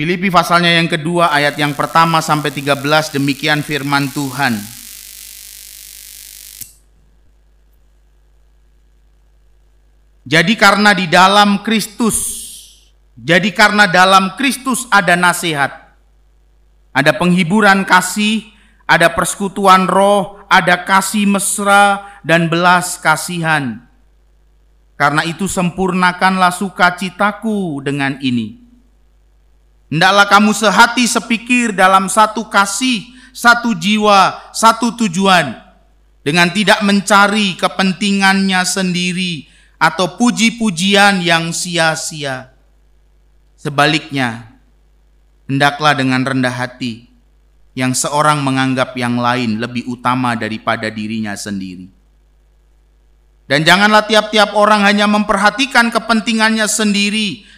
Filipi pasalnya yang kedua ayat yang pertama sampai 13 demikian firman Tuhan. Jadi karena di dalam Kristus, jadi karena dalam Kristus ada nasihat, ada penghiburan kasih, ada persekutuan roh, ada kasih mesra dan belas kasihan. Karena itu sempurnakanlah sukacitaku dengan ini. Hendaklah kamu sehati sepikir dalam satu kasih, satu jiwa, satu tujuan. Dengan tidak mencari kepentingannya sendiri, atau puji-pujian yang sia-sia. Sebaliknya, hendaklah dengan rendah hati yang seorang menganggap yang lain lebih utama daripada dirinya sendiri. Dan janganlah tiap-tiap orang hanya memperhatikan kepentingannya sendiri,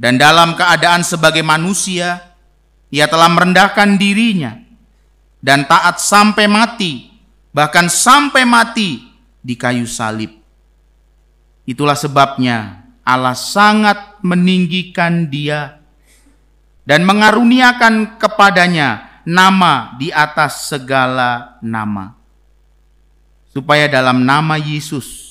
Dan dalam keadaan sebagai manusia, ia telah merendahkan dirinya. Dan taat sampai mati, bahkan sampai mati di kayu salib. Itulah sebabnya Allah sangat meninggikan dia dan mengaruniakan kepadanya nama di atas segala nama. Supaya dalam nama Yesus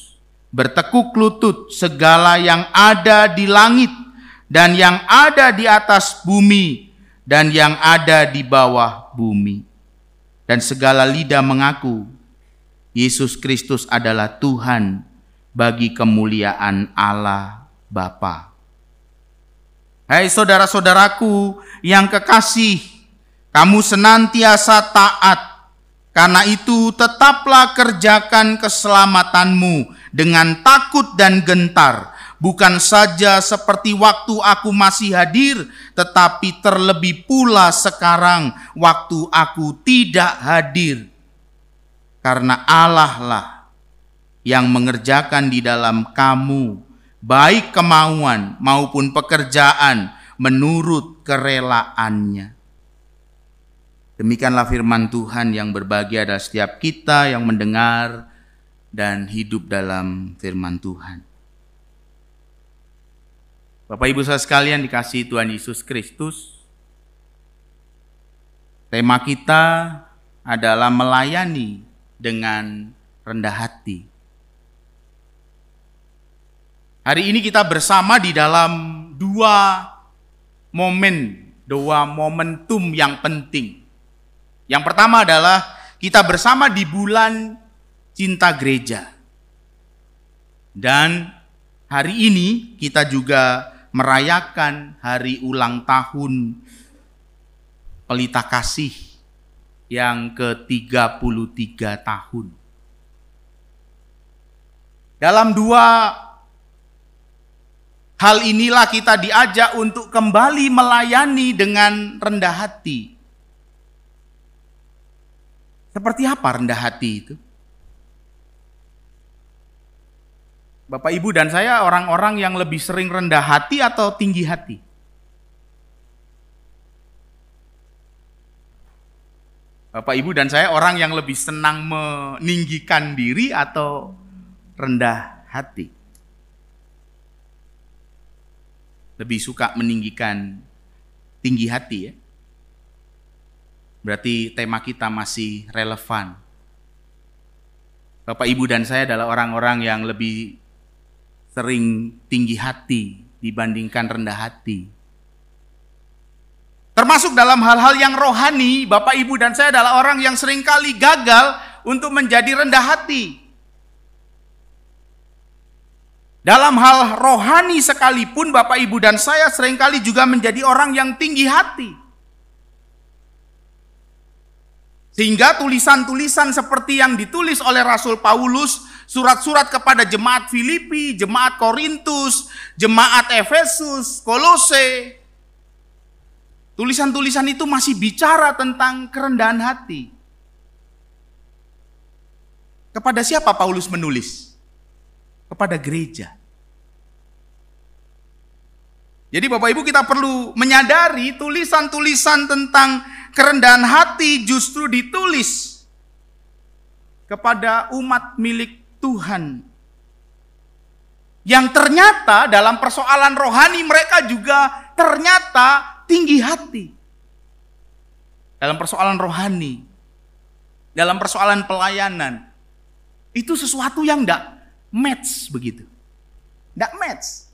bertekuk lutut segala yang ada di langit dan yang ada di atas bumi dan yang ada di bawah bumi. Dan segala lidah mengaku Yesus Kristus adalah Tuhan bagi kemuliaan Allah Bapa. Hai saudara-saudaraku yang kekasih, kamu senantiasa taat. Karena itu tetaplah kerjakan keselamatanmu dengan takut dan gentar, bukan saja seperti waktu aku masih hadir, tetapi terlebih pula sekarang waktu aku tidak hadir. Karena Allah lah yang mengerjakan di dalam kamu, baik kemauan maupun pekerjaan menurut kerelaannya. Demikianlah firman Tuhan yang berbahagia adalah setiap kita yang mendengar dan hidup dalam firman Tuhan. Bapak Ibu saudara sekalian dikasih Tuhan Yesus Kristus. Tema kita adalah melayani dengan rendah hati. Hari ini kita bersama di dalam dua momen, dua momentum yang penting. Yang pertama adalah kita bersama di bulan cinta gereja. Dan hari ini kita juga merayakan hari ulang tahun pelita kasih yang ke-33 tahun. Dalam dua Hal inilah kita diajak untuk kembali melayani dengan rendah hati. Seperti apa rendah hati itu? Bapak, Ibu, dan saya orang-orang yang lebih sering rendah hati atau tinggi hati? Bapak, Ibu, dan saya orang yang lebih senang meninggikan diri atau rendah hati? lebih suka meninggikan tinggi hati ya. Berarti tema kita masih relevan. Bapak Ibu dan saya adalah orang-orang yang lebih sering tinggi hati dibandingkan rendah hati. Termasuk dalam hal-hal yang rohani, Bapak Ibu dan saya adalah orang yang sering kali gagal untuk menjadi rendah hati. Dalam hal rohani sekalipun Bapak Ibu dan saya sering kali juga menjadi orang yang tinggi hati. Sehingga tulisan-tulisan seperti yang ditulis oleh Rasul Paulus, surat-surat kepada jemaat Filipi, jemaat Korintus, jemaat Efesus, Kolose, Tulisan-tulisan itu masih bicara tentang kerendahan hati. Kepada siapa Paulus menulis? Kepada gereja. Jadi Bapak Ibu kita perlu menyadari tulisan-tulisan tentang kerendahan hati justru ditulis kepada umat milik Tuhan. Yang ternyata dalam persoalan rohani mereka juga ternyata tinggi hati. Dalam persoalan rohani, dalam persoalan pelayanan, itu sesuatu yang tidak match begitu. Tidak match.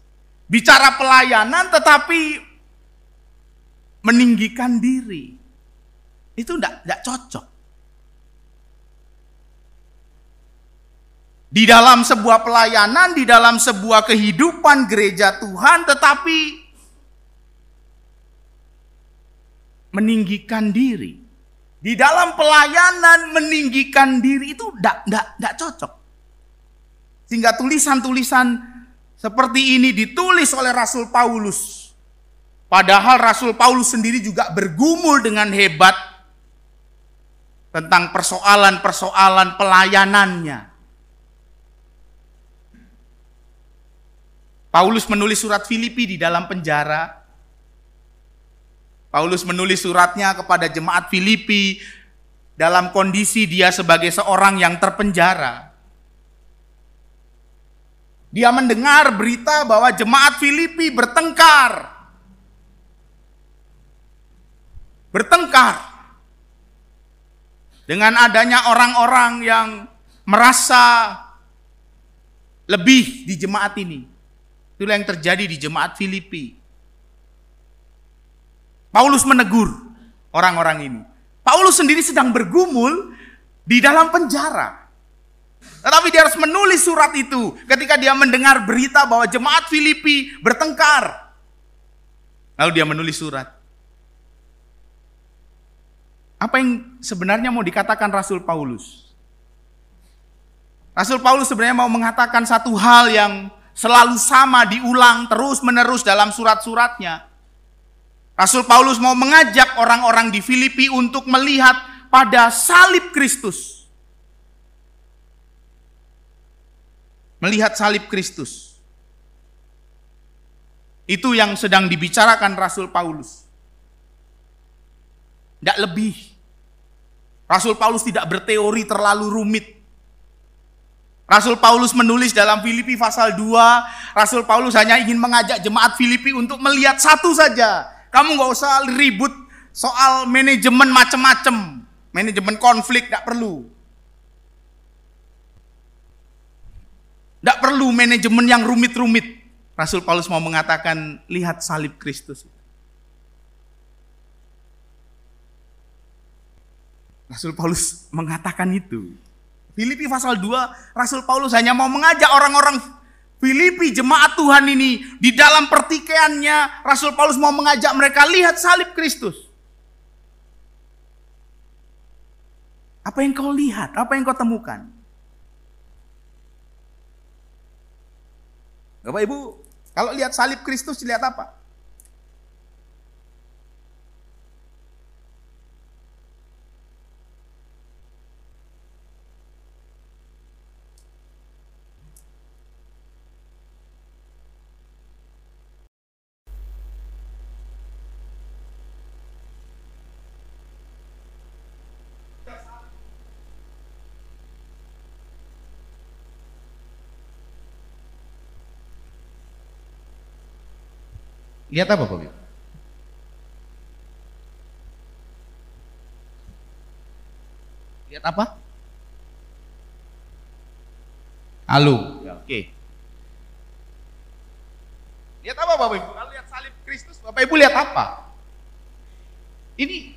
Bicara pelayanan tetapi meninggikan diri. Itu tidak cocok. Di dalam sebuah pelayanan, di dalam sebuah kehidupan gereja Tuhan, tetapi meninggikan diri. Di dalam pelayanan meninggikan diri itu tidak cocok. Sehingga tulisan-tulisan seperti ini ditulis oleh Rasul Paulus. Padahal Rasul Paulus sendiri juga bergumul dengan hebat tentang persoalan-persoalan pelayanannya. Paulus menulis surat Filipi di dalam penjara. Paulus menulis suratnya kepada jemaat Filipi dalam kondisi dia sebagai seorang yang terpenjara. Dia mendengar berita bahwa jemaat Filipi bertengkar. Bertengkar. Dengan adanya orang-orang yang merasa lebih di jemaat ini. Itulah yang terjadi di jemaat Filipi. Paulus menegur orang-orang ini. Paulus sendiri sedang bergumul di dalam penjara. Tetapi dia harus menulis surat itu ketika dia mendengar berita bahwa jemaat Filipi bertengkar. Lalu dia menulis surat. Apa yang sebenarnya mau dikatakan Rasul Paulus? Rasul Paulus sebenarnya mau mengatakan satu hal yang selalu sama diulang terus-menerus dalam surat-suratnya. Rasul Paulus mau mengajak orang-orang di Filipi untuk melihat pada salib Kristus. melihat salib Kristus. Itu yang sedang dibicarakan Rasul Paulus. Tidak lebih. Rasul Paulus tidak berteori terlalu rumit. Rasul Paulus menulis dalam Filipi pasal 2, Rasul Paulus hanya ingin mengajak jemaat Filipi untuk melihat satu saja. Kamu nggak usah ribut soal manajemen macam-macam. Manajemen konflik tidak perlu. Tidak perlu manajemen yang rumit-rumit. Rasul Paulus mau mengatakan, lihat salib Kristus. Rasul Paulus mengatakan itu. Filipi pasal 2, Rasul Paulus hanya mau mengajak orang-orang Filipi jemaat Tuhan ini di dalam pertikaiannya Rasul Paulus mau mengajak mereka lihat salib Kristus. Apa yang kau lihat? Apa yang kau temukan? Bapak Ibu, kalau lihat salib Kristus lihat apa? Lihat apa Bapak Lihat apa? Alu. Ya, oke. Okay. Lihat apa Bapak Ibu? Kalau lihat salib Kristus, Bapak Ibu lihat apa? Ini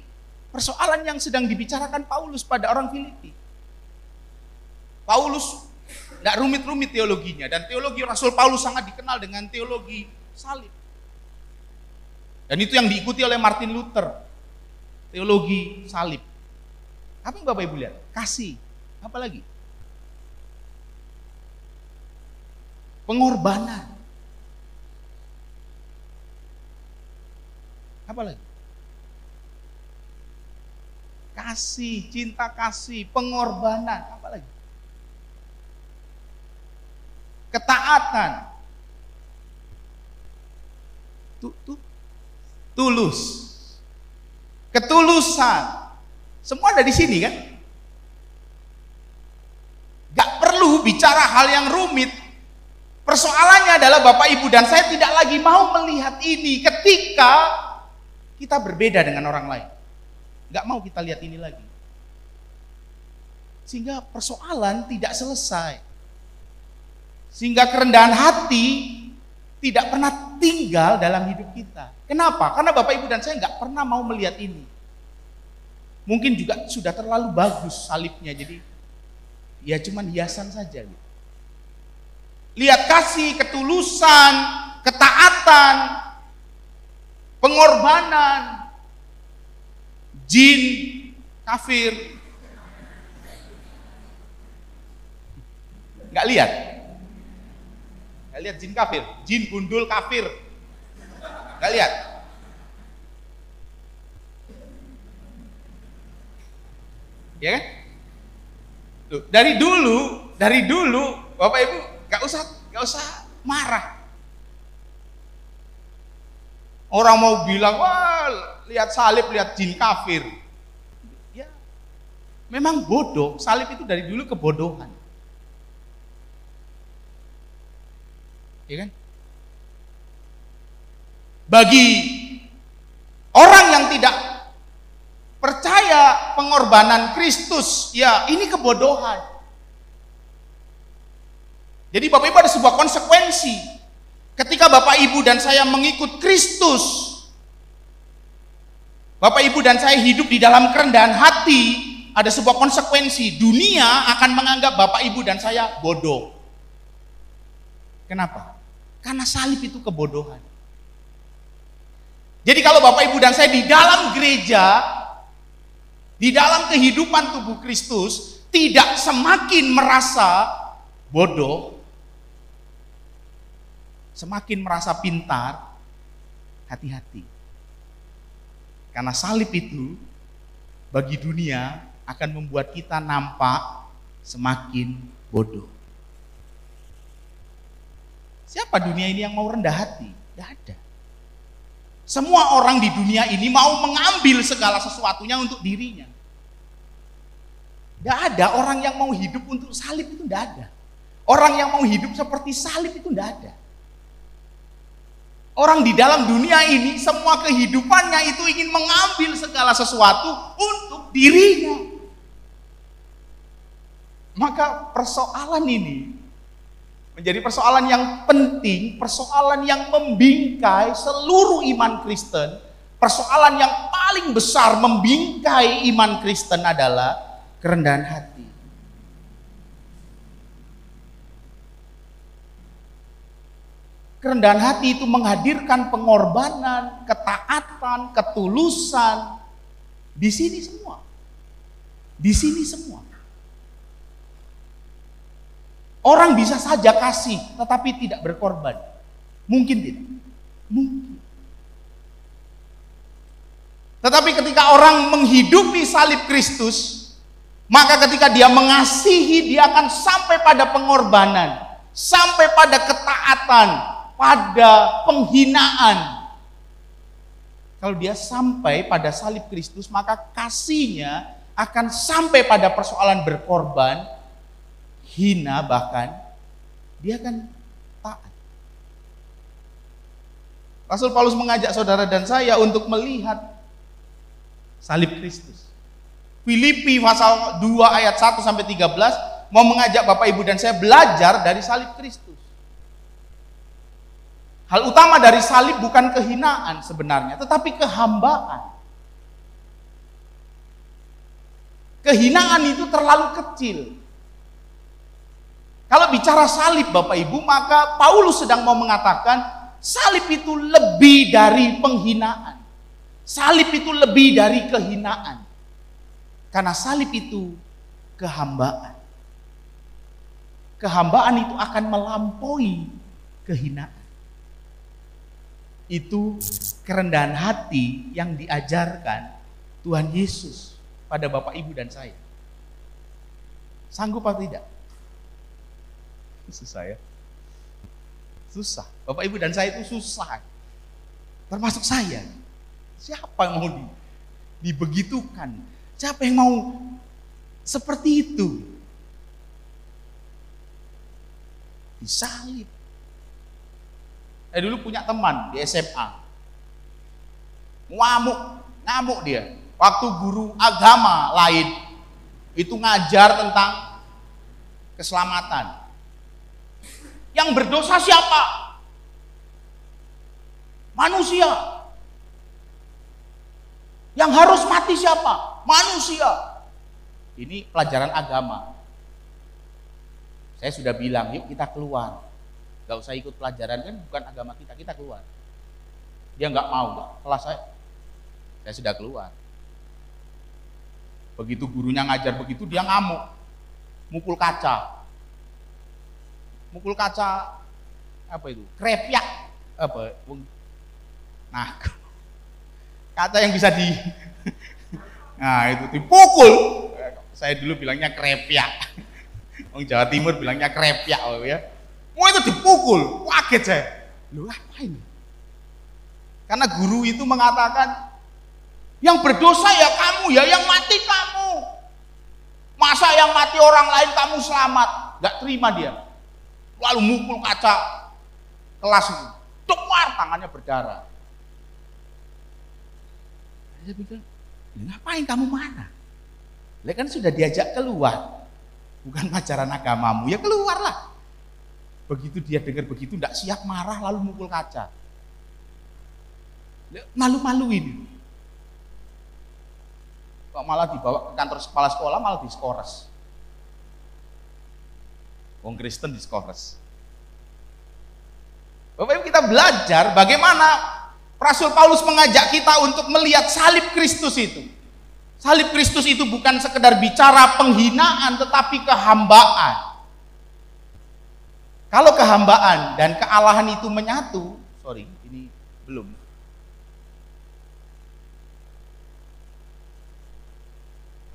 persoalan yang sedang dibicarakan Paulus pada orang Filipi. Paulus tidak rumit-rumit teologinya dan teologi Rasul Paulus sangat dikenal dengan teologi salib. Dan itu yang diikuti oleh Martin Luther. Teologi salib. Apa Bapak Ibu lihat? Kasih. Apa lagi? Pengorbanan. Apa lagi? kasih, cinta kasih, pengorbanan, apa lagi? Ketaatan. Tuh, tuh. Tulus. Ketulusan. Semua ada di sini kan? Gak perlu bicara hal yang rumit. Persoalannya adalah Bapak Ibu dan saya tidak lagi mau melihat ini ketika kita berbeda dengan orang lain. Gak mau kita lihat ini lagi. Sehingga persoalan tidak selesai. Sehingga kerendahan hati tidak pernah tinggal dalam hidup kita. Kenapa? Karena Bapak Ibu dan saya nggak pernah mau melihat ini. Mungkin juga sudah terlalu bagus salibnya, jadi ya cuman hiasan saja gitu. Lihat kasih, ketulusan, ketaatan, pengorbanan, jin, kafir. Nggak lihat? Nggak lihat jin kafir, jin gundul kafir. Nggak lihat? Ya kan? Loh, dari dulu, dari dulu, Bapak Ibu nggak usah nggak usah marah. Orang mau bilang, wah lihat salib, lihat jin kafir. Ya, memang bodoh. Salib itu dari dulu kebodohan. Ya kan? Bagi orang yang tidak percaya pengorbanan Kristus, ya ini kebodohan. Jadi Bapak Ibu ada sebuah konsekuensi. Ketika Bapak Ibu dan saya mengikut Kristus, Bapak Ibu dan saya hidup di dalam kerendahan hati, ada sebuah konsekuensi. Dunia akan menganggap Bapak Ibu dan saya bodoh. Kenapa? Karena salib itu kebodohan. Jadi kalau Bapak Ibu dan saya di dalam gereja, di dalam kehidupan tubuh Kristus, tidak semakin merasa bodoh, semakin merasa pintar, hati-hati. Karena salib itu bagi dunia akan membuat kita nampak semakin bodoh. Siapa dunia ini yang mau rendah hati? Tidak ada. Semua orang di dunia ini mau mengambil segala sesuatunya untuk dirinya. Tidak ada orang yang mau hidup untuk salib itu tidak ada. Orang yang mau hidup seperti salib itu tidak ada. Orang di dalam dunia ini semua kehidupannya itu ingin mengambil segala sesuatu untuk dirinya. Maka persoalan ini menjadi persoalan yang penting, persoalan yang membingkai seluruh iman Kristen. Persoalan yang paling besar membingkai iman Kristen adalah kerendahan hati. Kerendahan hati itu menghadirkan pengorbanan, ketaatan, ketulusan. Di sini semua. Di sini semua. Orang bisa saja kasih, tetapi tidak berkorban. Mungkin tidak. Mungkin. Tetapi ketika orang menghidupi salib Kristus, maka ketika dia mengasihi, dia akan sampai pada pengorbanan, sampai pada ketaatan, pada penghinaan. Kalau dia sampai pada salib Kristus, maka kasihnya akan sampai pada persoalan berkorban, hina bahkan, dia akan taat. Rasul Paulus mengajak saudara dan saya untuk melihat salib Kristus. Filipi pasal 2 ayat 1 sampai 13 mau mengajak Bapak Ibu dan saya belajar dari salib Kristus. Hal utama dari salib bukan kehinaan sebenarnya, tetapi kehambaan. Kehinaan itu terlalu kecil. Kalau bicara salib Bapak Ibu, maka Paulus sedang mau mengatakan salib itu lebih dari penghinaan. Salib itu lebih dari kehinaan. Karena salib itu kehambaan. Kehambaan itu akan melampaui kehinaan. Itu kerendahan hati yang diajarkan Tuhan Yesus pada Bapak Ibu dan saya. Sanggup atau tidak? Susah ya. Susah. Bapak Ibu dan saya itu susah. Termasuk saya. Siapa yang mau di, dibegitukan? Siapa yang mau seperti itu? Disalib. Eh dulu punya teman di SMA. Ngamuk, ngamuk dia. Waktu guru agama lain itu ngajar tentang keselamatan. Yang berdosa siapa? Manusia. Yang harus mati siapa? Manusia. Ini pelajaran agama. Saya sudah bilang, yuk kita keluar. Gak usah ikut pelajaran kan bukan agama kita, kita keluar. Dia nggak mau, gak. kelas saya, saya sudah keluar. Begitu gurunya ngajar begitu, dia ngamuk. Mukul kaca. Mukul kaca, apa itu? Krepyak. Apa? Nah, kata yang bisa di Nah, itu dipukul. Saya dulu bilangnya krepyak. Orang Jawa Timur bilangnya krepyak oh ya. Mau itu dipukul, kaget saya. Lu apa ini? Karena guru itu mengatakan yang berdosa ya kamu ya, yang mati kamu. Masa yang mati orang lain kamu selamat? Gak terima dia. Lalu mukul kaca kelas itu. Tuar tangannya berdarah. Saya pikir, ngapain kamu mana? Lihat kan sudah diajak keluar. Bukan pacaran agamamu, ya keluarlah. Begitu dia dengar begitu, tidak siap marah lalu mukul kaca. Malu-maluin. Kok malah dibawa ke kantor kepala sekolah malah diskores. Wong Kristen diskores. Bapak Ibu kita belajar bagaimana Rasul Paulus mengajak kita untuk melihat salib Kristus itu. Salib Kristus itu bukan sekedar bicara penghinaan tetapi kehambaan. Kalau kehambaan dan kealahan itu menyatu, sorry, ini belum.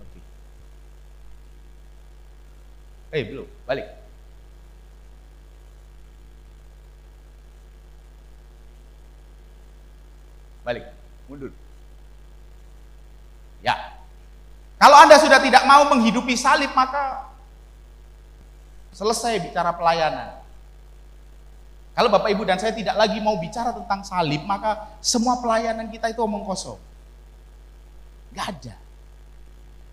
Oke. Eh, belum, balik. Balik, mundur. Ya. Kalau Anda sudah tidak mau menghidupi salib, maka selesai bicara pelayanan. Kalau Bapak Ibu dan saya tidak lagi mau bicara tentang salib, maka semua pelayanan kita itu omong kosong. Gak ada.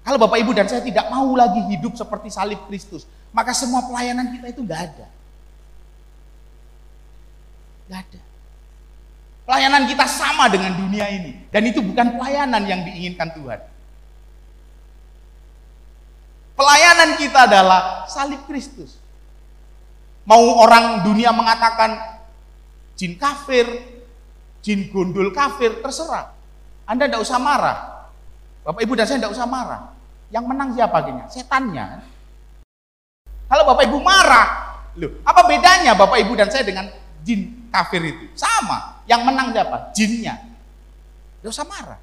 Kalau Bapak Ibu dan saya tidak mau lagi hidup seperti salib Kristus, maka semua pelayanan kita itu gak ada. Gak ada. Pelayanan kita sama dengan dunia ini. Dan itu bukan pelayanan yang diinginkan Tuhan. Pelayanan kita adalah salib Kristus. Mau orang dunia mengatakan jin kafir, jin gondol kafir, terserah. Anda tidak usah marah. Bapak Ibu dan saya tidak usah marah. Yang menang siapa akhirnya? Setannya. Kalau Bapak Ibu marah, loh, apa bedanya Bapak Ibu dan saya dengan jin kafir itu. Sama. Yang menang siapa? Jinnya. Tidak usah marah.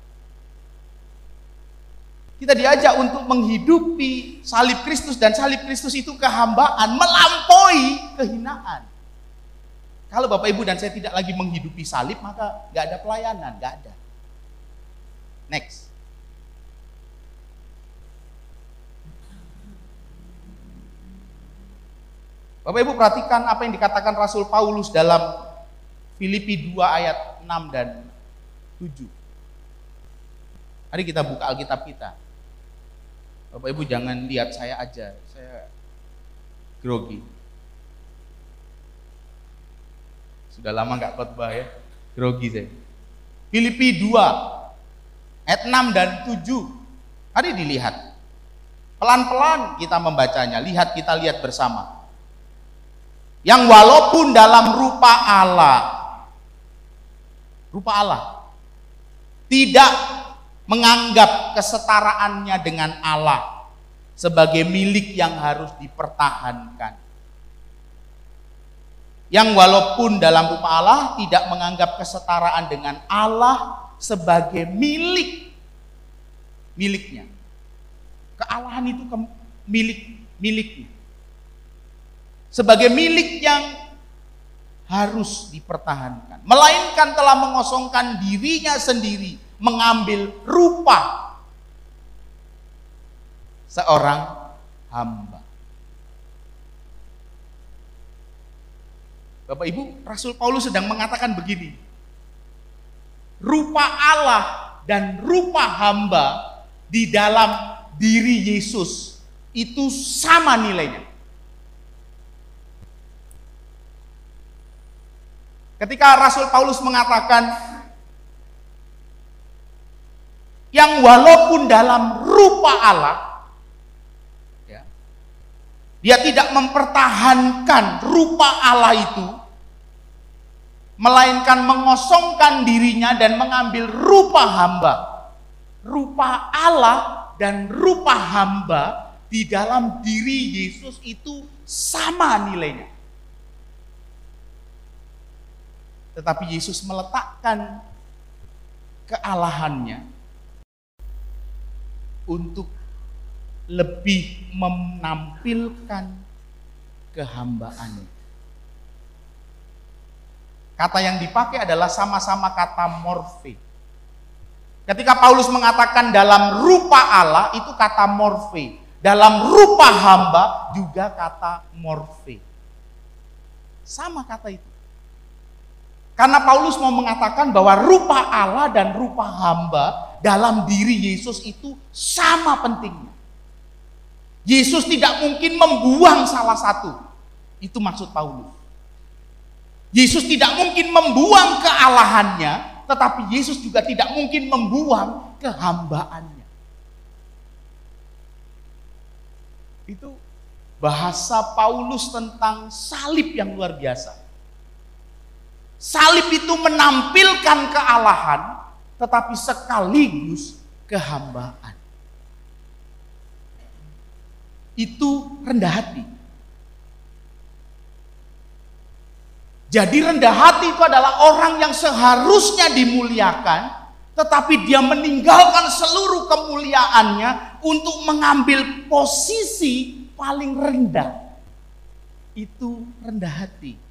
Kita diajak untuk menghidupi salib Kristus dan salib Kristus itu kehambaan, melampaui kehinaan. Kalau Bapak Ibu dan saya tidak lagi menghidupi salib, maka nggak ada pelayanan, nggak ada. Next. Bapak Ibu perhatikan apa yang dikatakan Rasul Paulus dalam Filipi 2 ayat 6 dan 7. Mari kita buka Alkitab kita. Bapak Ibu jangan lihat saya aja, saya grogi. Sudah lama nggak khotbah ya, grogi saya. Filipi 2 ayat 6 dan 7. Mari dilihat. Pelan-pelan kita membacanya, lihat kita lihat bersama yang walaupun dalam rupa Allah rupa Allah tidak menganggap kesetaraannya dengan Allah sebagai milik yang harus dipertahankan. Yang walaupun dalam rupa Allah tidak menganggap kesetaraan dengan Allah sebagai milik miliknya. Kealahan itu ke milik miliknya. Sebagai milik yang harus dipertahankan. Melainkan telah mengosongkan dirinya sendiri, mengambil rupa seorang hamba. Bapak Ibu, Rasul Paulus sedang mengatakan begini. Rupa Allah dan rupa hamba di dalam diri Yesus itu sama nilainya. Ketika Rasul Paulus mengatakan yang walaupun dalam rupa Allah ya, dia tidak mempertahankan rupa Allah itu melainkan mengosongkan dirinya dan mengambil rupa hamba. Rupa Allah dan rupa hamba di dalam diri Yesus itu sama nilainya. Tetapi Yesus meletakkan kealahannya untuk lebih menampilkan kehambaannya. Kata yang dipakai adalah sama-sama kata morfe. Ketika Paulus mengatakan dalam rupa Allah itu kata morfe. Dalam rupa hamba juga kata morfe. Sama kata itu. Karena Paulus mau mengatakan bahwa rupa Allah dan rupa hamba dalam diri Yesus itu sama pentingnya. Yesus tidak mungkin membuang salah satu. Itu maksud Paulus. Yesus tidak mungkin membuang kealahannya, tetapi Yesus juga tidak mungkin membuang kehambaannya. Itu bahasa Paulus tentang salib yang luar biasa. Salib itu menampilkan kealahan, tetapi sekaligus kehambaan. Itu rendah hati. Jadi rendah hati itu adalah orang yang seharusnya dimuliakan, tetapi dia meninggalkan seluruh kemuliaannya untuk mengambil posisi paling rendah. Itu rendah hati.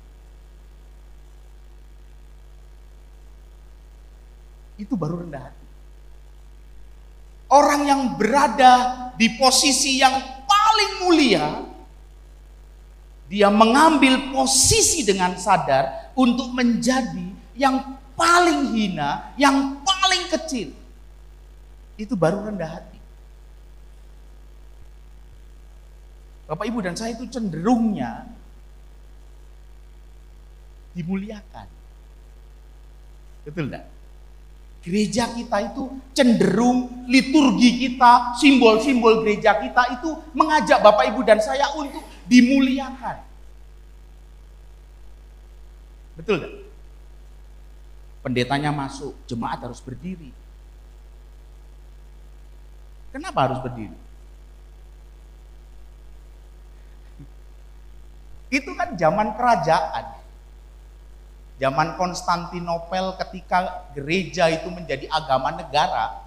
Itu baru rendah hati. Orang yang berada di posisi yang paling mulia, dia mengambil posisi dengan sadar untuk menjadi yang paling hina, yang paling kecil. Itu baru rendah hati. Bapak Ibu dan saya itu cenderungnya dimuliakan. Betul enggak? Gereja kita itu cenderung liturgi kita, simbol-simbol gereja kita itu mengajak Bapak Ibu dan saya untuk dimuliakan. Betul gak? Pendetanya masuk, jemaat harus berdiri. Kenapa harus berdiri? Itu kan zaman kerajaan. Zaman Konstantinopel ketika gereja itu menjadi agama negara.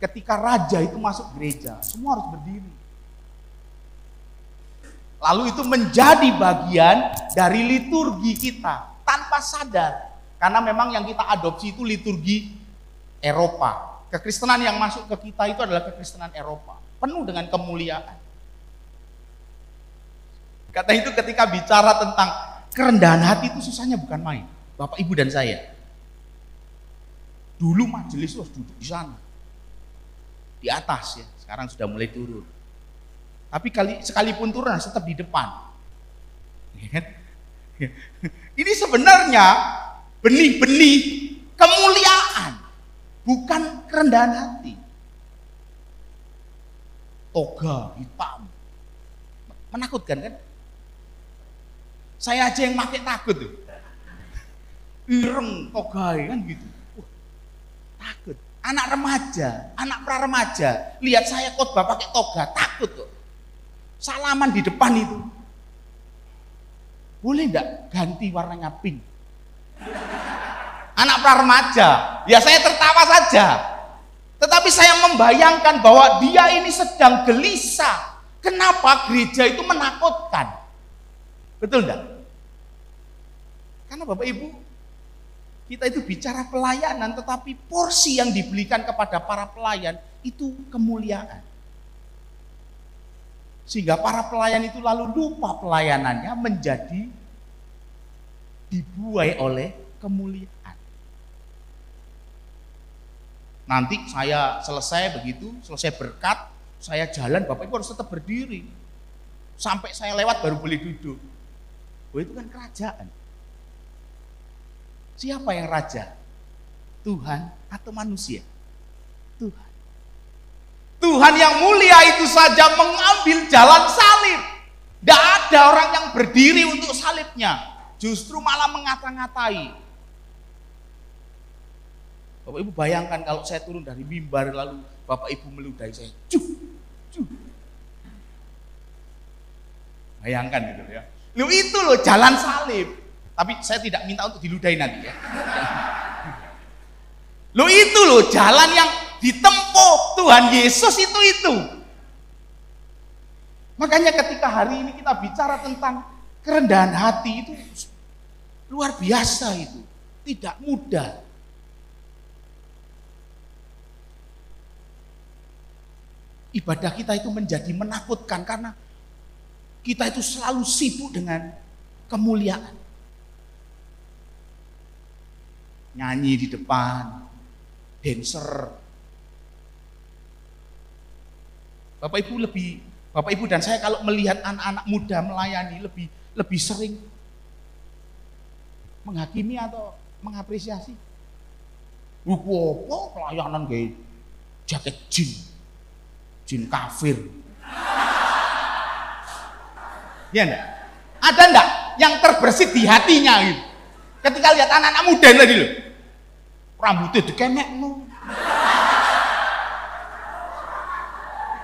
Ketika raja itu masuk gereja, semua harus berdiri. Lalu itu menjadi bagian dari liturgi kita tanpa sadar. Karena memang yang kita adopsi itu liturgi Eropa. Kekristenan yang masuk ke kita itu adalah kekristenan Eropa. Penuh dengan kemuliaan. Kata itu ketika bicara tentang kerendahan hati itu susahnya bukan main. Bapak, Ibu, dan saya. Dulu majelis harus duduk di sana. Di atas ya, sekarang sudah mulai turun. Tapi kali sekalipun turun tetap di depan. Ini sebenarnya benih-benih kemuliaan, bukan kerendahan hati. Toga hitam, menakutkan kan? Saya aja yang pakai takut tuh. Ireng togai kan gitu. Wah, takut. Anak remaja, anak pra remaja, lihat saya khotbah pakai toga, takut tuh. Salaman di depan itu. Boleh enggak ganti warnanya pink? Anak pra remaja, ya saya tertawa saja. Tetapi saya membayangkan bahwa dia ini sedang gelisah. Kenapa gereja itu menakutkan? Betul enggak? Karena Bapak Ibu, kita itu bicara pelayanan, tetapi porsi yang diberikan kepada para pelayan itu kemuliaan. Sehingga para pelayan itu lalu lupa pelayanannya menjadi dibuai oleh kemuliaan. Nanti saya selesai begitu, selesai berkat, saya jalan, Bapak Ibu harus tetap berdiri. Sampai saya lewat baru boleh duduk. Oh itu kan kerajaan. Siapa yang raja? Tuhan atau manusia? Tuhan. Tuhan yang mulia itu saja mengambil jalan salib. Tidak ada orang yang berdiri untuk salibnya. Justru malah mengata-ngatai. Bapak Ibu bayangkan kalau saya turun dari mimbar lalu Bapak Ibu meludahi saya. Cuh, cuh. Bayangkan gitu ya. Lu itu loh jalan salib. Tapi saya tidak minta untuk diludahi nanti ya. Lo itu loh jalan yang ditempuh Tuhan Yesus itu itu. Makanya ketika hari ini kita bicara tentang kerendahan hati itu luar biasa itu, tidak mudah. Ibadah kita itu menjadi menakutkan karena kita itu selalu sibuk dengan kemuliaan. Nyanyi di depan, dancer. Bapak Ibu lebih Bapak Ibu dan saya kalau melihat anak-anak muda melayani lebih lebih sering menghakimi atau mengapresiasi. Wuku pelayanan kayak jaket jin, jin kafir. Ya enggak? Ada enggak yang terbersit di hatinya gitu? Ketika lihat anak-anak muda tadi loh, rambutnya dikenek no.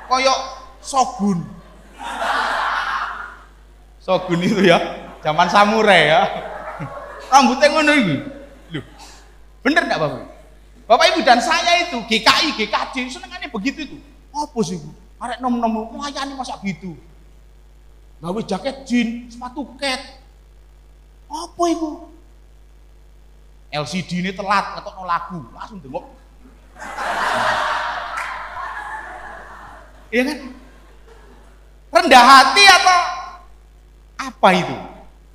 Koyok Sogun. Sogun itu ya, zaman samurai ya. Rambutnya ngono itu. Loh. Bener enggak Bapak? Bapak Ibu dan saya itu GKI, GKJ senengannya begitu itu. Apa sih Bu? Arek nom-nom melayani masa gitu. Gawe jaket jin, sepatu cat. Apa itu? LCD ini telat atau lagu, langsung dengok. Iya kan? Rendah hati atau apa itu?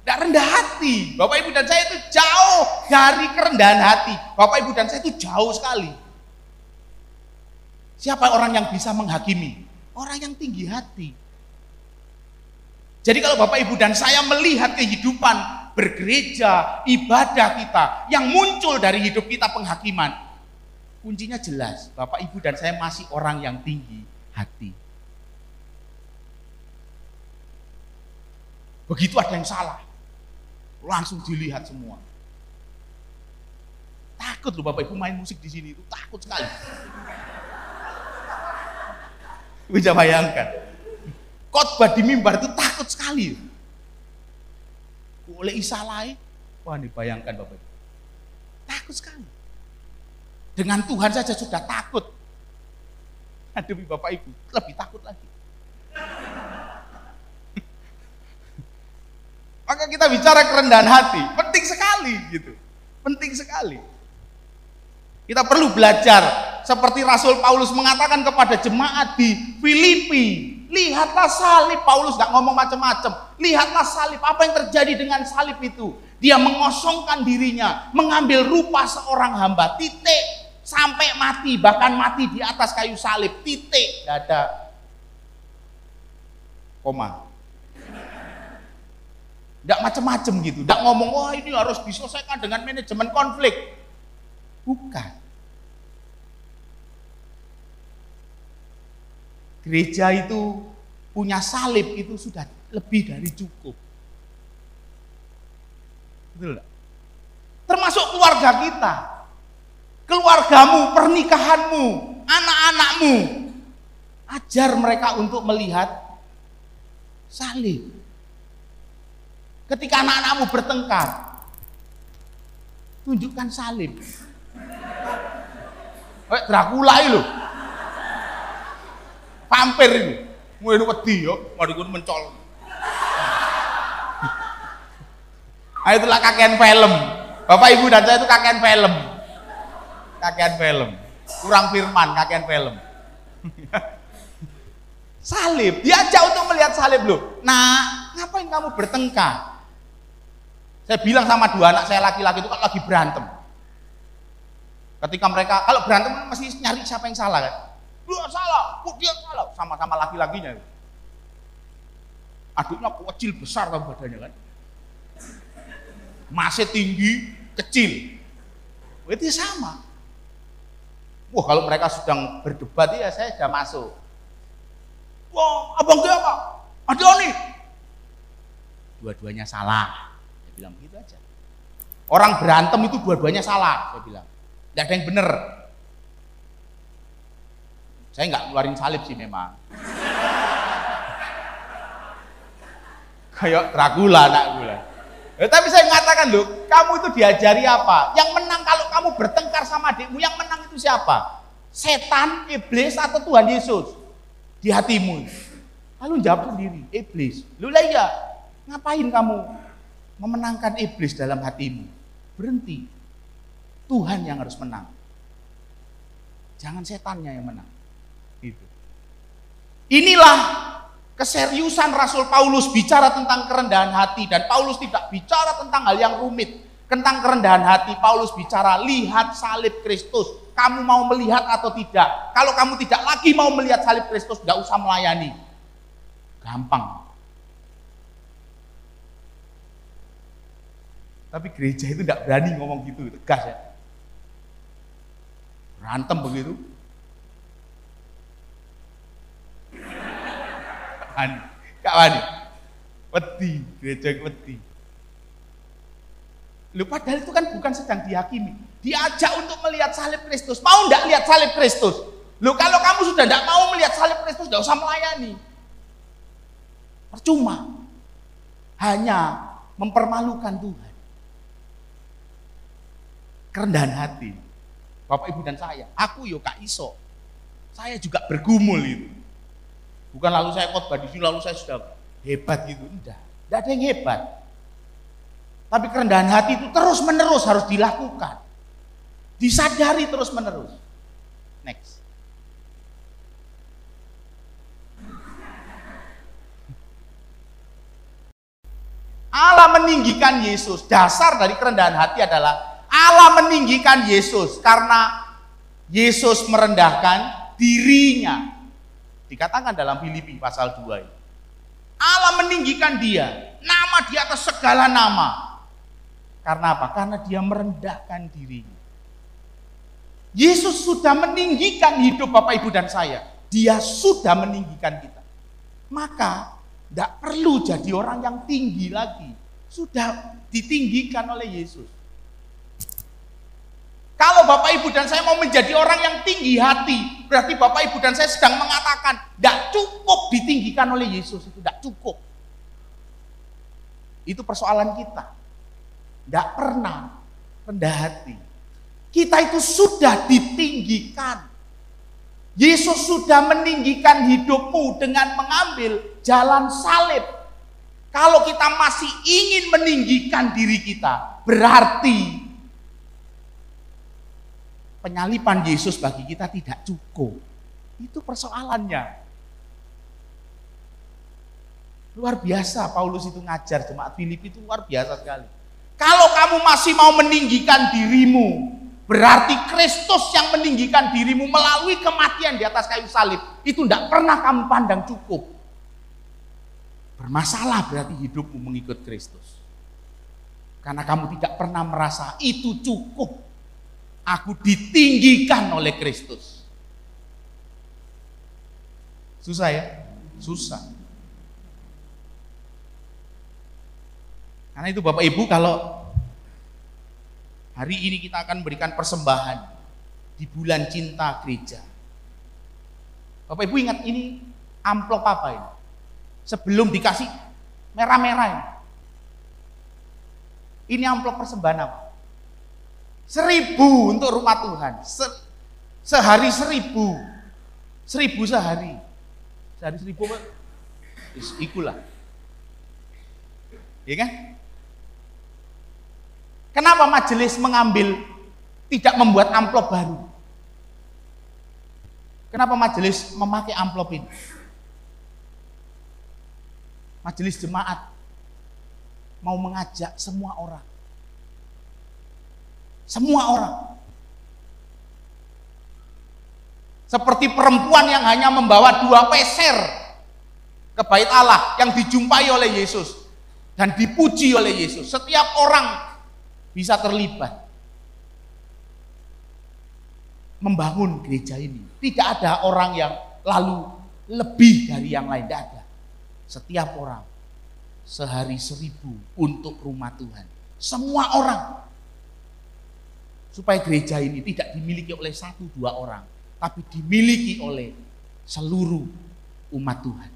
Tidak rendah hati. Bapak Ibu dan saya itu jauh dari kerendahan hati. Bapak Ibu dan saya itu jauh sekali. Siapa orang yang bisa menghakimi? Orang yang tinggi hati. Jadi kalau Bapak Ibu dan saya melihat kehidupan bergereja, ibadah kita yang muncul dari hidup kita penghakiman. Kuncinya jelas, Bapak Ibu dan saya masih orang yang tinggi hati. Begitu ada yang salah, langsung dilihat semua. Takut loh Bapak Ibu main musik di sini itu takut sekali. Bisa bayangkan. Khotbah di mimbar itu takut sekali oleh Isa lain. Wah dibayangkan Bapak Ibu. Takut sekali. Dengan Tuhan saja sudah takut. Nah, demi Bapak Ibu, lebih takut lagi. Maka kita bicara kerendahan hati, penting sekali gitu. Penting sekali. Kita perlu belajar seperti Rasul Paulus mengatakan kepada jemaat di Filipi, Lihatlah salib, Paulus gak ngomong macam-macam. Lihatlah salib, apa yang terjadi dengan salib itu? Dia mengosongkan dirinya, mengambil rupa seorang hamba, titik. Sampai mati, bahkan mati di atas kayu salib, titik. Gak ada koma. Gak macam-macam gitu. Gak ngomong, wah ini harus diselesaikan dengan manajemen konflik. Bukan. Gereja itu punya salib itu sudah lebih dari cukup. Betul? Termasuk keluarga kita. Keluargamu, pernikahanmu, anak-anakmu. Ajar mereka untuk melihat salib. Ketika anak-anakmu bertengkar, tunjukkan salib. Kayak Dracula lho. Vampir ini. Ngene wedi yo, mari kuwi mencol. Ah itulah kakean film. Bapak Ibu dan saya itu kakean film. Kakean film. Kurang firman, kakean film. salib, diajak untuk melihat salib loh. Nah, ngapain kamu bertengkar? Saya bilang sama dua anak saya laki-laki itu kalau lagi berantem. Ketika mereka kalau berantem masih nyari siapa yang salah kan? Dia salah, kok dia salah, sama-sama laki-lakinya. Aduknya kecil besar kan badannya kan. Masih tinggi, kecil. Itu sama. Wah kalau mereka sedang berdebat ya saya sudah masuk. Wah abang dia apa? Ada nih. Dua-duanya salah. Saya bilang begitu aja. Orang berantem itu dua-duanya salah. Saya bilang. Tidak ada yang benar. Saya nggak ngeluarin salib sih memang. Kayak Dracula, anak gula. Ya, tapi saya mengatakan loh, kamu itu diajari apa? Yang menang kalau kamu bertengkar sama adikmu, yang menang itu siapa? Setan, iblis, atau Tuhan Yesus? Di hatimu. Lalu jawab sendiri, iblis. Lu lah iya, ngapain kamu memenangkan iblis dalam hatimu? Berhenti. Tuhan yang harus menang. Jangan setannya yang menang. Inilah keseriusan Rasul Paulus bicara tentang kerendahan hati dan Paulus tidak bicara tentang hal yang rumit. Tentang kerendahan hati Paulus bicara lihat salib Kristus. Kamu mau melihat atau tidak? Kalau kamu tidak lagi mau melihat salib Kristus, tidak usah melayani. Gampang. Tapi gereja itu tidak berani ngomong gitu, tegas ya. Berantem begitu, wani. Kak wani. Wedi, gereja wedi. Lu padahal itu kan bukan sedang dihakimi. Diajak untuk melihat salib Kristus. Mau enggak lihat salib Kristus? Lu kalau kamu sudah enggak mau melihat salib Kristus, enggak usah melayani. Percuma. Hanya mempermalukan Tuhan. Kerendahan hati. Bapak Ibu dan saya, aku yo Kak Iso. Saya juga bergumul itu. Bukan lalu saya khotbah di sini lalu saya sudah hebat gitu. Tidak. Tidak ada yang hebat. Tapi kerendahan hati itu terus menerus harus dilakukan. Disadari terus menerus. Next. Allah meninggikan Yesus. Dasar dari kerendahan hati adalah Allah meninggikan Yesus karena Yesus merendahkan dirinya Dikatakan dalam Filipi pasal 2 ini. Allah meninggikan dia, nama di atas segala nama. Karena apa? Karena dia merendahkan dirinya. Yesus sudah meninggikan hidup Bapak Ibu dan saya. Dia sudah meninggikan kita. Maka tidak perlu jadi orang yang tinggi lagi. Sudah ditinggikan oleh Yesus. Bapak Ibu dan saya mau menjadi orang yang tinggi hati, berarti Bapak Ibu dan saya sedang mengatakan, tidak cukup ditinggikan oleh Yesus, itu tidak cukup. Itu persoalan kita. Tidak pernah rendah hati. Kita itu sudah ditinggikan. Yesus sudah meninggikan hidupmu dengan mengambil jalan salib. Kalau kita masih ingin meninggikan diri kita, berarti penyalipan Yesus bagi kita tidak cukup. Itu persoalannya. Luar biasa Paulus itu ngajar jemaat Filipi itu luar biasa sekali. Kalau kamu masih mau meninggikan dirimu, berarti Kristus yang meninggikan dirimu melalui kematian di atas kayu salib itu tidak pernah kamu pandang cukup. Bermasalah berarti hidupmu mengikut Kristus. Karena kamu tidak pernah merasa itu cukup Aku ditinggikan oleh Kristus. Susah ya? Susah. Karena itu Bapak Ibu kalau hari ini kita akan berikan persembahan di bulan cinta gereja. Bapak Ibu ingat ini amplop apa ini? Sebelum dikasih merah-merah ini. Ini amplop persembahan apa? Seribu untuk rumah Tuhan. Ser Sehari seribu. Seribu sehari. Sehari seribu apa? Ikulah. Ya kan? Kenapa majelis mengambil tidak membuat amplop baru? Kenapa majelis memakai amplop ini? Majelis jemaat mau mengajak semua orang. Semua orang. Seperti perempuan yang hanya membawa dua peser ke bait Allah yang dijumpai oleh Yesus dan dipuji oleh Yesus. Setiap orang bisa terlibat membangun gereja ini. Tidak ada orang yang lalu lebih dari yang lain, tidak ada. Setiap orang sehari seribu untuk rumah Tuhan. Semua orang. Supaya gereja ini tidak dimiliki oleh satu dua orang, tapi dimiliki oleh seluruh umat Tuhan.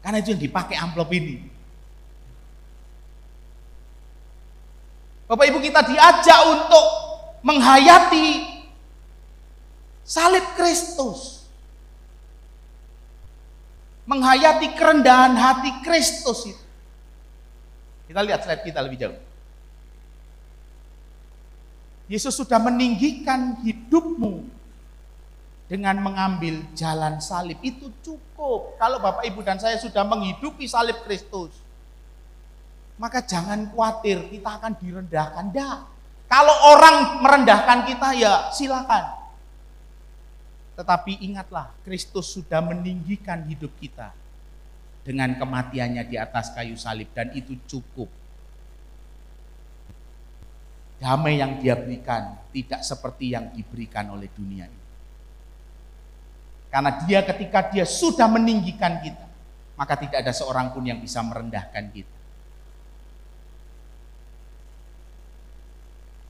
Karena itu yang dipakai amplop ini. Bapak Ibu kita diajak untuk menghayati salib Kristus. Menghayati kerendahan hati Kristus itu. Kita lihat slide kita lebih jauh. Yesus sudah meninggikan hidupmu dengan mengambil jalan salib. Itu cukup. Kalau Bapak Ibu dan saya sudah menghidupi salib Kristus, maka jangan khawatir kita akan direndahkan. Tidak. Kalau orang merendahkan kita ya silakan. Tetapi ingatlah, Kristus sudah meninggikan hidup kita dengan kematiannya di atas kayu salib dan itu cukup. Damai yang dia berikan tidak seperti yang diberikan oleh dunia ini. Karena dia ketika dia sudah meninggikan kita, maka tidak ada seorang pun yang bisa merendahkan kita.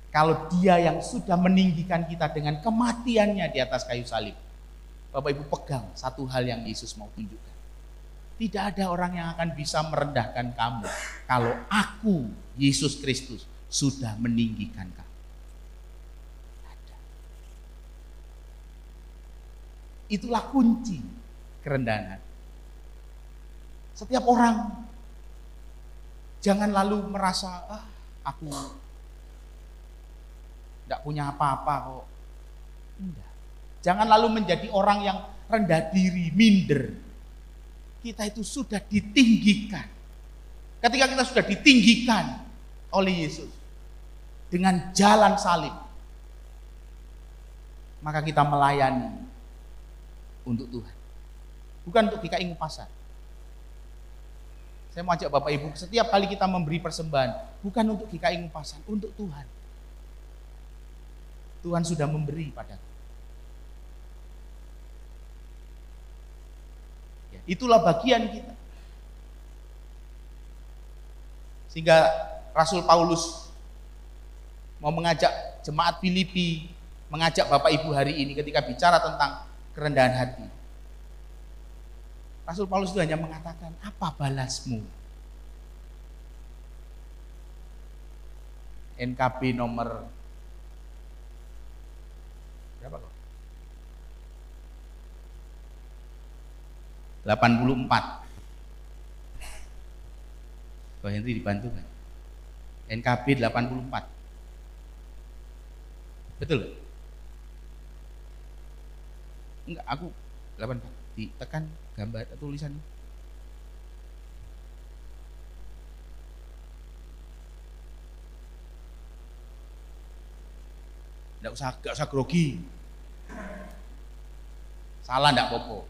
Kalau dia yang sudah meninggikan kita dengan kematiannya di atas kayu salib. Bapak Ibu pegang satu hal yang Yesus mau tunjukkan. Tidak ada orang yang akan bisa merendahkan kamu kalau aku, Yesus Kristus, sudah meninggikan kamu. Itulah kunci kerendahan. Setiap orang jangan lalu merasa ah aku tidak punya apa-apa kok. Enggak. Jangan lalu menjadi orang yang rendah diri, minder. Kita itu sudah ditinggikan. Ketika kita sudah ditinggikan oleh Yesus dengan jalan salib, maka kita melayani untuk Tuhan. Bukan untuk DKI pasar. Saya mau ajak Bapak Ibu, setiap kali kita memberi persembahan, bukan untuk GKI Ngupasan, untuk Tuhan. Tuhan sudah memberi padaku. Ya, itulah bagian kita. Sehingga Rasul Paulus mau mengajak jemaat Filipi, mengajak Bapak Ibu hari ini ketika bicara tentang kerendahan hati. Rasul Paulus itu hanya mengatakan, apa balasmu? NKB nomor Berapa kok? 84. Pak Henry dibantu kan? NKB 84. Betul? Enggak, aku 84. Ditekan gambar tulisan ini. Enggak usah, enggak usah grogi. Salah enggak popo.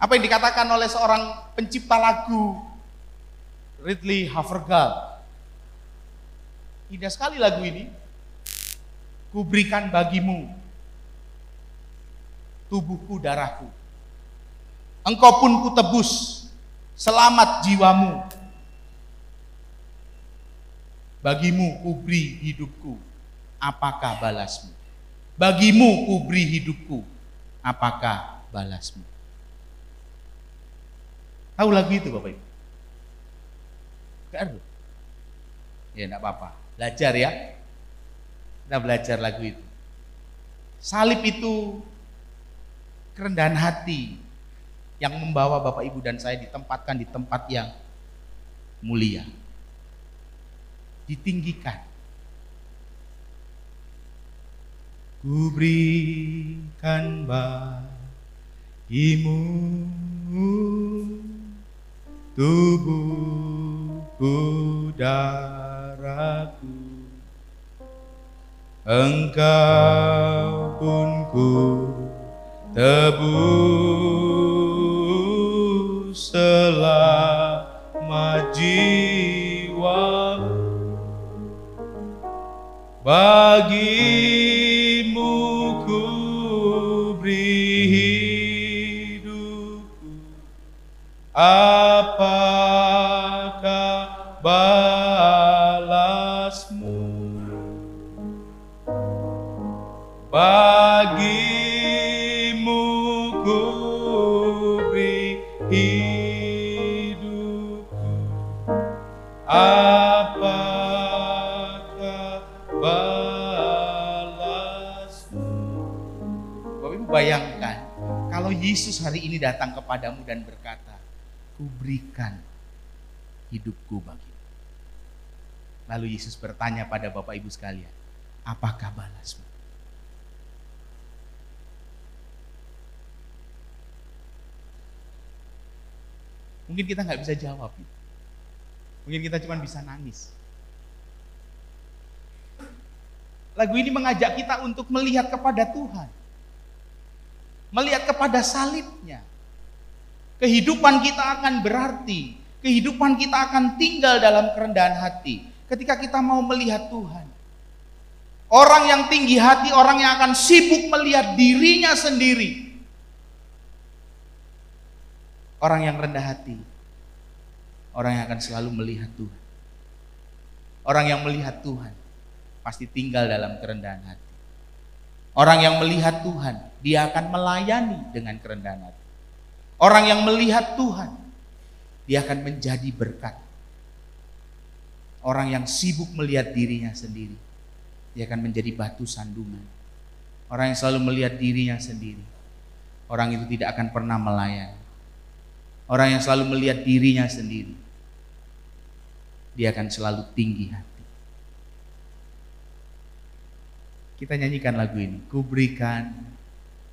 Apa yang dikatakan oleh seorang pencipta lagu Ridley Havergal. Indah sekali lagu ini. Kuberikan bagimu tubuhku darahku. Engkau pun kutebus selamat jiwamu Bagimu kubri hidupku, apakah balasmu? Bagimu kubri hidupku, apakah balasmu? Tahu lagu itu Bapak Ibu? Gak ada. Ya enggak apa-apa. Belajar ya. Kita belajar lagu itu. Salib itu kerendahan hati yang membawa Bapak Ibu dan saya ditempatkan di tempat yang mulia. Ditinggikan. Ku berikan bagimu tubuhku darahku Engkau pun ku tebus selama jiwa bagimu ku beri hidupku bagimu ku beri hidupku. Apakah balasmu? Bapak Ibu bayangkan kalau Yesus hari ini datang kepadamu dan berkata kuberikan hidupku bagimu. Lalu Yesus bertanya pada Bapak Ibu sekalian apakah balasmu Mungkin kita nggak bisa jawab. Mungkin kita cuma bisa nangis. Lagu ini mengajak kita untuk melihat kepada Tuhan. Melihat kepada salibnya. Kehidupan kita akan berarti. Kehidupan kita akan tinggal dalam kerendahan hati. Ketika kita mau melihat Tuhan. Orang yang tinggi hati, orang yang akan sibuk melihat dirinya sendiri Orang yang rendah hati, orang yang akan selalu melihat Tuhan. Orang yang melihat Tuhan pasti tinggal dalam kerendahan hati. Orang yang melihat Tuhan, dia akan melayani dengan kerendahan hati. Orang yang melihat Tuhan, dia akan menjadi berkat. Orang yang sibuk melihat dirinya sendiri, dia akan menjadi batu sandungan. Orang yang selalu melihat dirinya sendiri, orang itu tidak akan pernah melayani. Orang yang selalu melihat dirinya sendiri. Dia akan selalu tinggi hati. Kita nyanyikan lagu ini. Kuberikan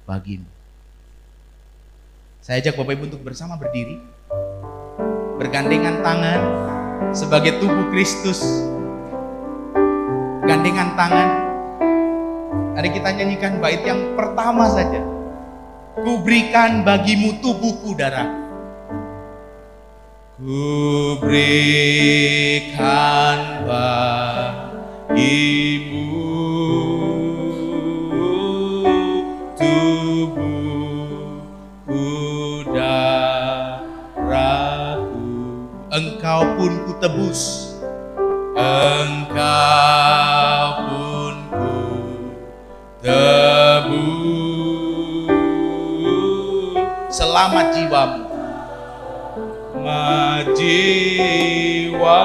bagimu. Saya ajak Bapak Ibu untuk bersama berdiri. Bergandengan tangan sebagai tubuh Kristus. Gandengan tangan. Hari kita nyanyikan bait yang pertama saja. Kuberikan bagimu tubuhku darah. Ku berikan bagimu tubuhku darahku Engkau pun ku tebus Engkau pun ku tebus Selamat jiwamu jiwa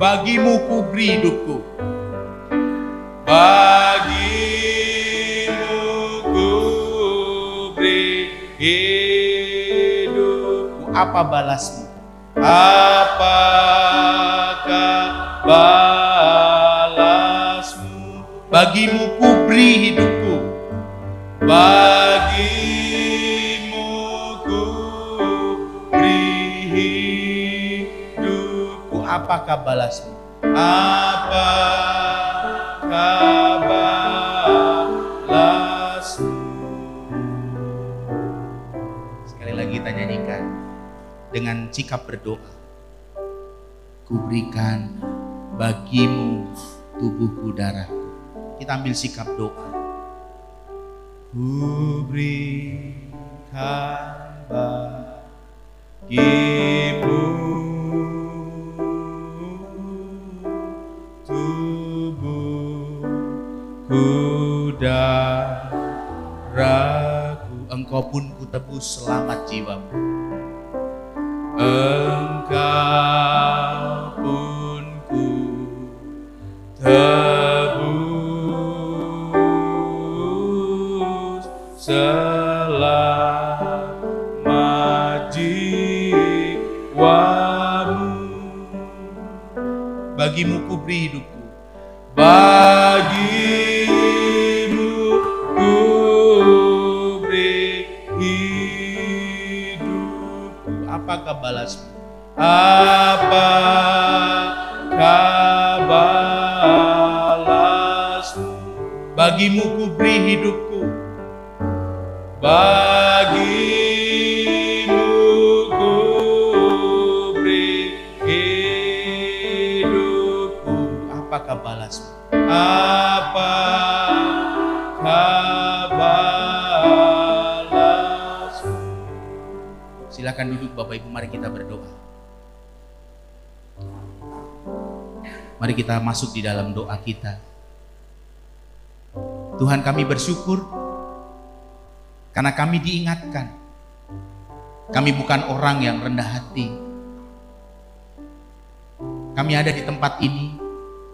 bagimu ku beri hidupku. Bagimu ku beri hidupku. Apa balasmu? Apakah balasmu? Bagimu ku beri hidupku. Bagi apakah balasmu? Apakah balasmu? Sekali lagi kita nyanyikan dengan sikap berdoa. Kuberikan bagimu tubuhku darahku. Kita ambil sikap doa. Kuberikan bagimu tebus selamat jiwamu. Engkau kita masuk di dalam doa kita. Tuhan kami bersyukur karena kami diingatkan. Kami bukan orang yang rendah hati. Kami ada di tempat ini,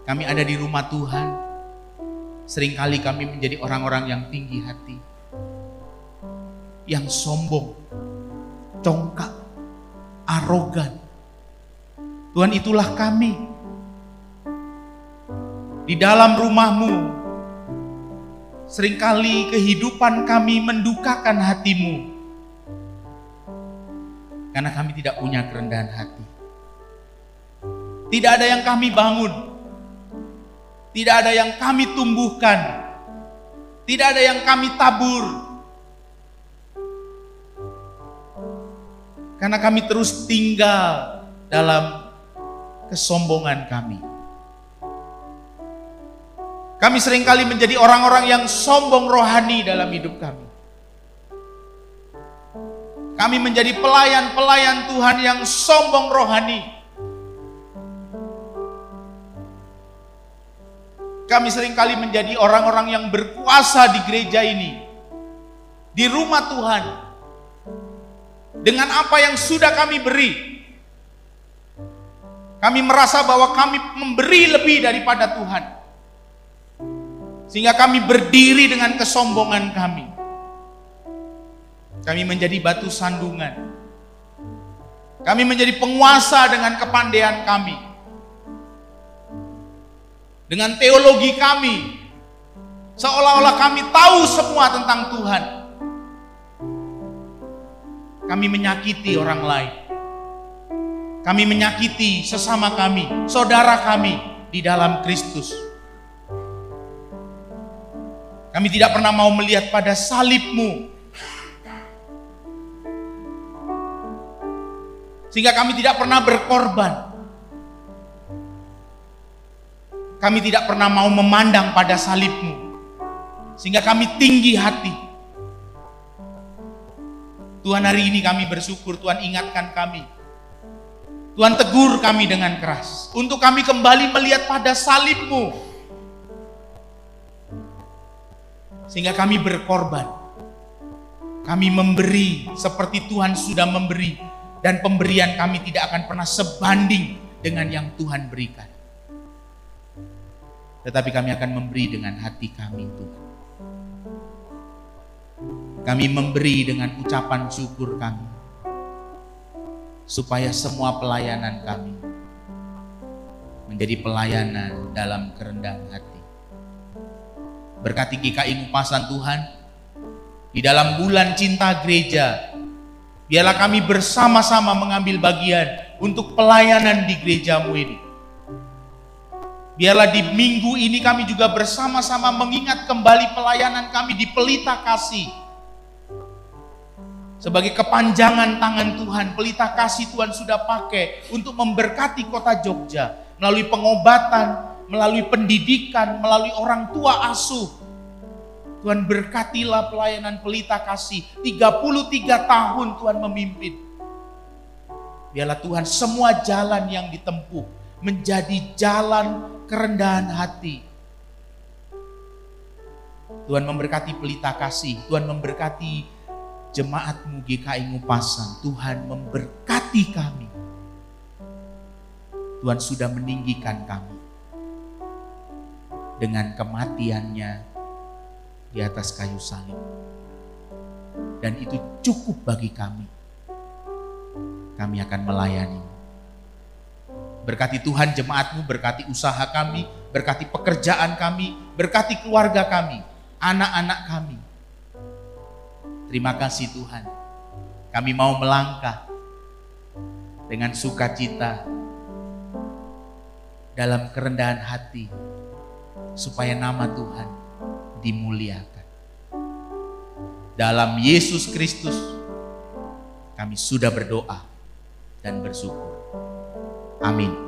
kami ada di rumah Tuhan. Seringkali kami menjadi orang-orang yang tinggi hati. Yang sombong, congkak, arogan. Tuhan itulah kami. Di dalam rumahmu, sering kali kehidupan kami mendukakan hatimu. Karena kami tidak punya kerendahan hati. Tidak ada yang kami bangun. Tidak ada yang kami tumbuhkan. Tidak ada yang kami tabur. Karena kami terus tinggal dalam kesombongan kami. Kami sering kali menjadi orang-orang yang sombong rohani dalam hidup kami. Kami menjadi pelayan-pelayan Tuhan yang sombong rohani. Kami sering kali menjadi orang-orang yang berkuasa di gereja ini, di rumah Tuhan, dengan apa yang sudah kami beri. Kami merasa bahwa kami memberi lebih daripada Tuhan, sehingga kami berdiri dengan kesombongan kami. Kami menjadi batu sandungan. Kami menjadi penguasa dengan kepandaian kami. Dengan teologi kami. Seolah-olah kami tahu semua tentang Tuhan. Kami menyakiti orang lain. Kami menyakiti sesama kami, saudara kami di dalam Kristus. Kami tidak pernah mau melihat pada salibmu Sehingga kami tidak pernah berkorban. Kami tidak pernah mau memandang pada salibmu. Sehingga kami tinggi hati. Tuhan hari ini kami bersyukur, Tuhan ingatkan kami. Tuhan tegur kami dengan keras. Untuk kami kembali melihat pada salibmu. Sehingga kami berkorban. Kami memberi seperti Tuhan sudah memberi dan pemberian kami tidak akan pernah sebanding dengan yang Tuhan berikan. Tetapi kami akan memberi dengan hati kami Tuhan. Kami memberi dengan ucapan syukur kami. Supaya semua pelayanan kami menjadi pelayanan dalam kerendahan hati. Berkati GKI Ngupasan Tuhan, di dalam bulan cinta gereja Biarlah kami bersama-sama mengambil bagian untuk pelayanan di gerejamu ini. Biarlah di minggu ini kami juga bersama-sama mengingat kembali pelayanan kami di pelita kasih. Sebagai kepanjangan tangan Tuhan, pelita kasih Tuhan sudah pakai untuk memberkati kota Jogja. Melalui pengobatan, melalui pendidikan, melalui orang tua asuh, Tuhan berkatilah pelayanan pelita kasih. 33 tahun Tuhan memimpin. Biarlah Tuhan semua jalan yang ditempuh menjadi jalan kerendahan hati. Tuhan memberkati pelita kasih. Tuhan memberkati jemaatmu GKI Ngupasan. Tuhan memberkati kami. Tuhan sudah meninggikan kami. Dengan kematiannya di atas kayu salib. Dan itu cukup bagi kami. Kami akan melayani Berkati Tuhan jemaatmu, berkati usaha kami, berkati pekerjaan kami, berkati keluarga kami, anak-anak kami. Terima kasih Tuhan. Kami mau melangkah dengan sukacita dalam kerendahan hati supaya nama Tuhan dimuliakan. Dalam Yesus Kristus kami sudah berdoa dan bersyukur. Amin.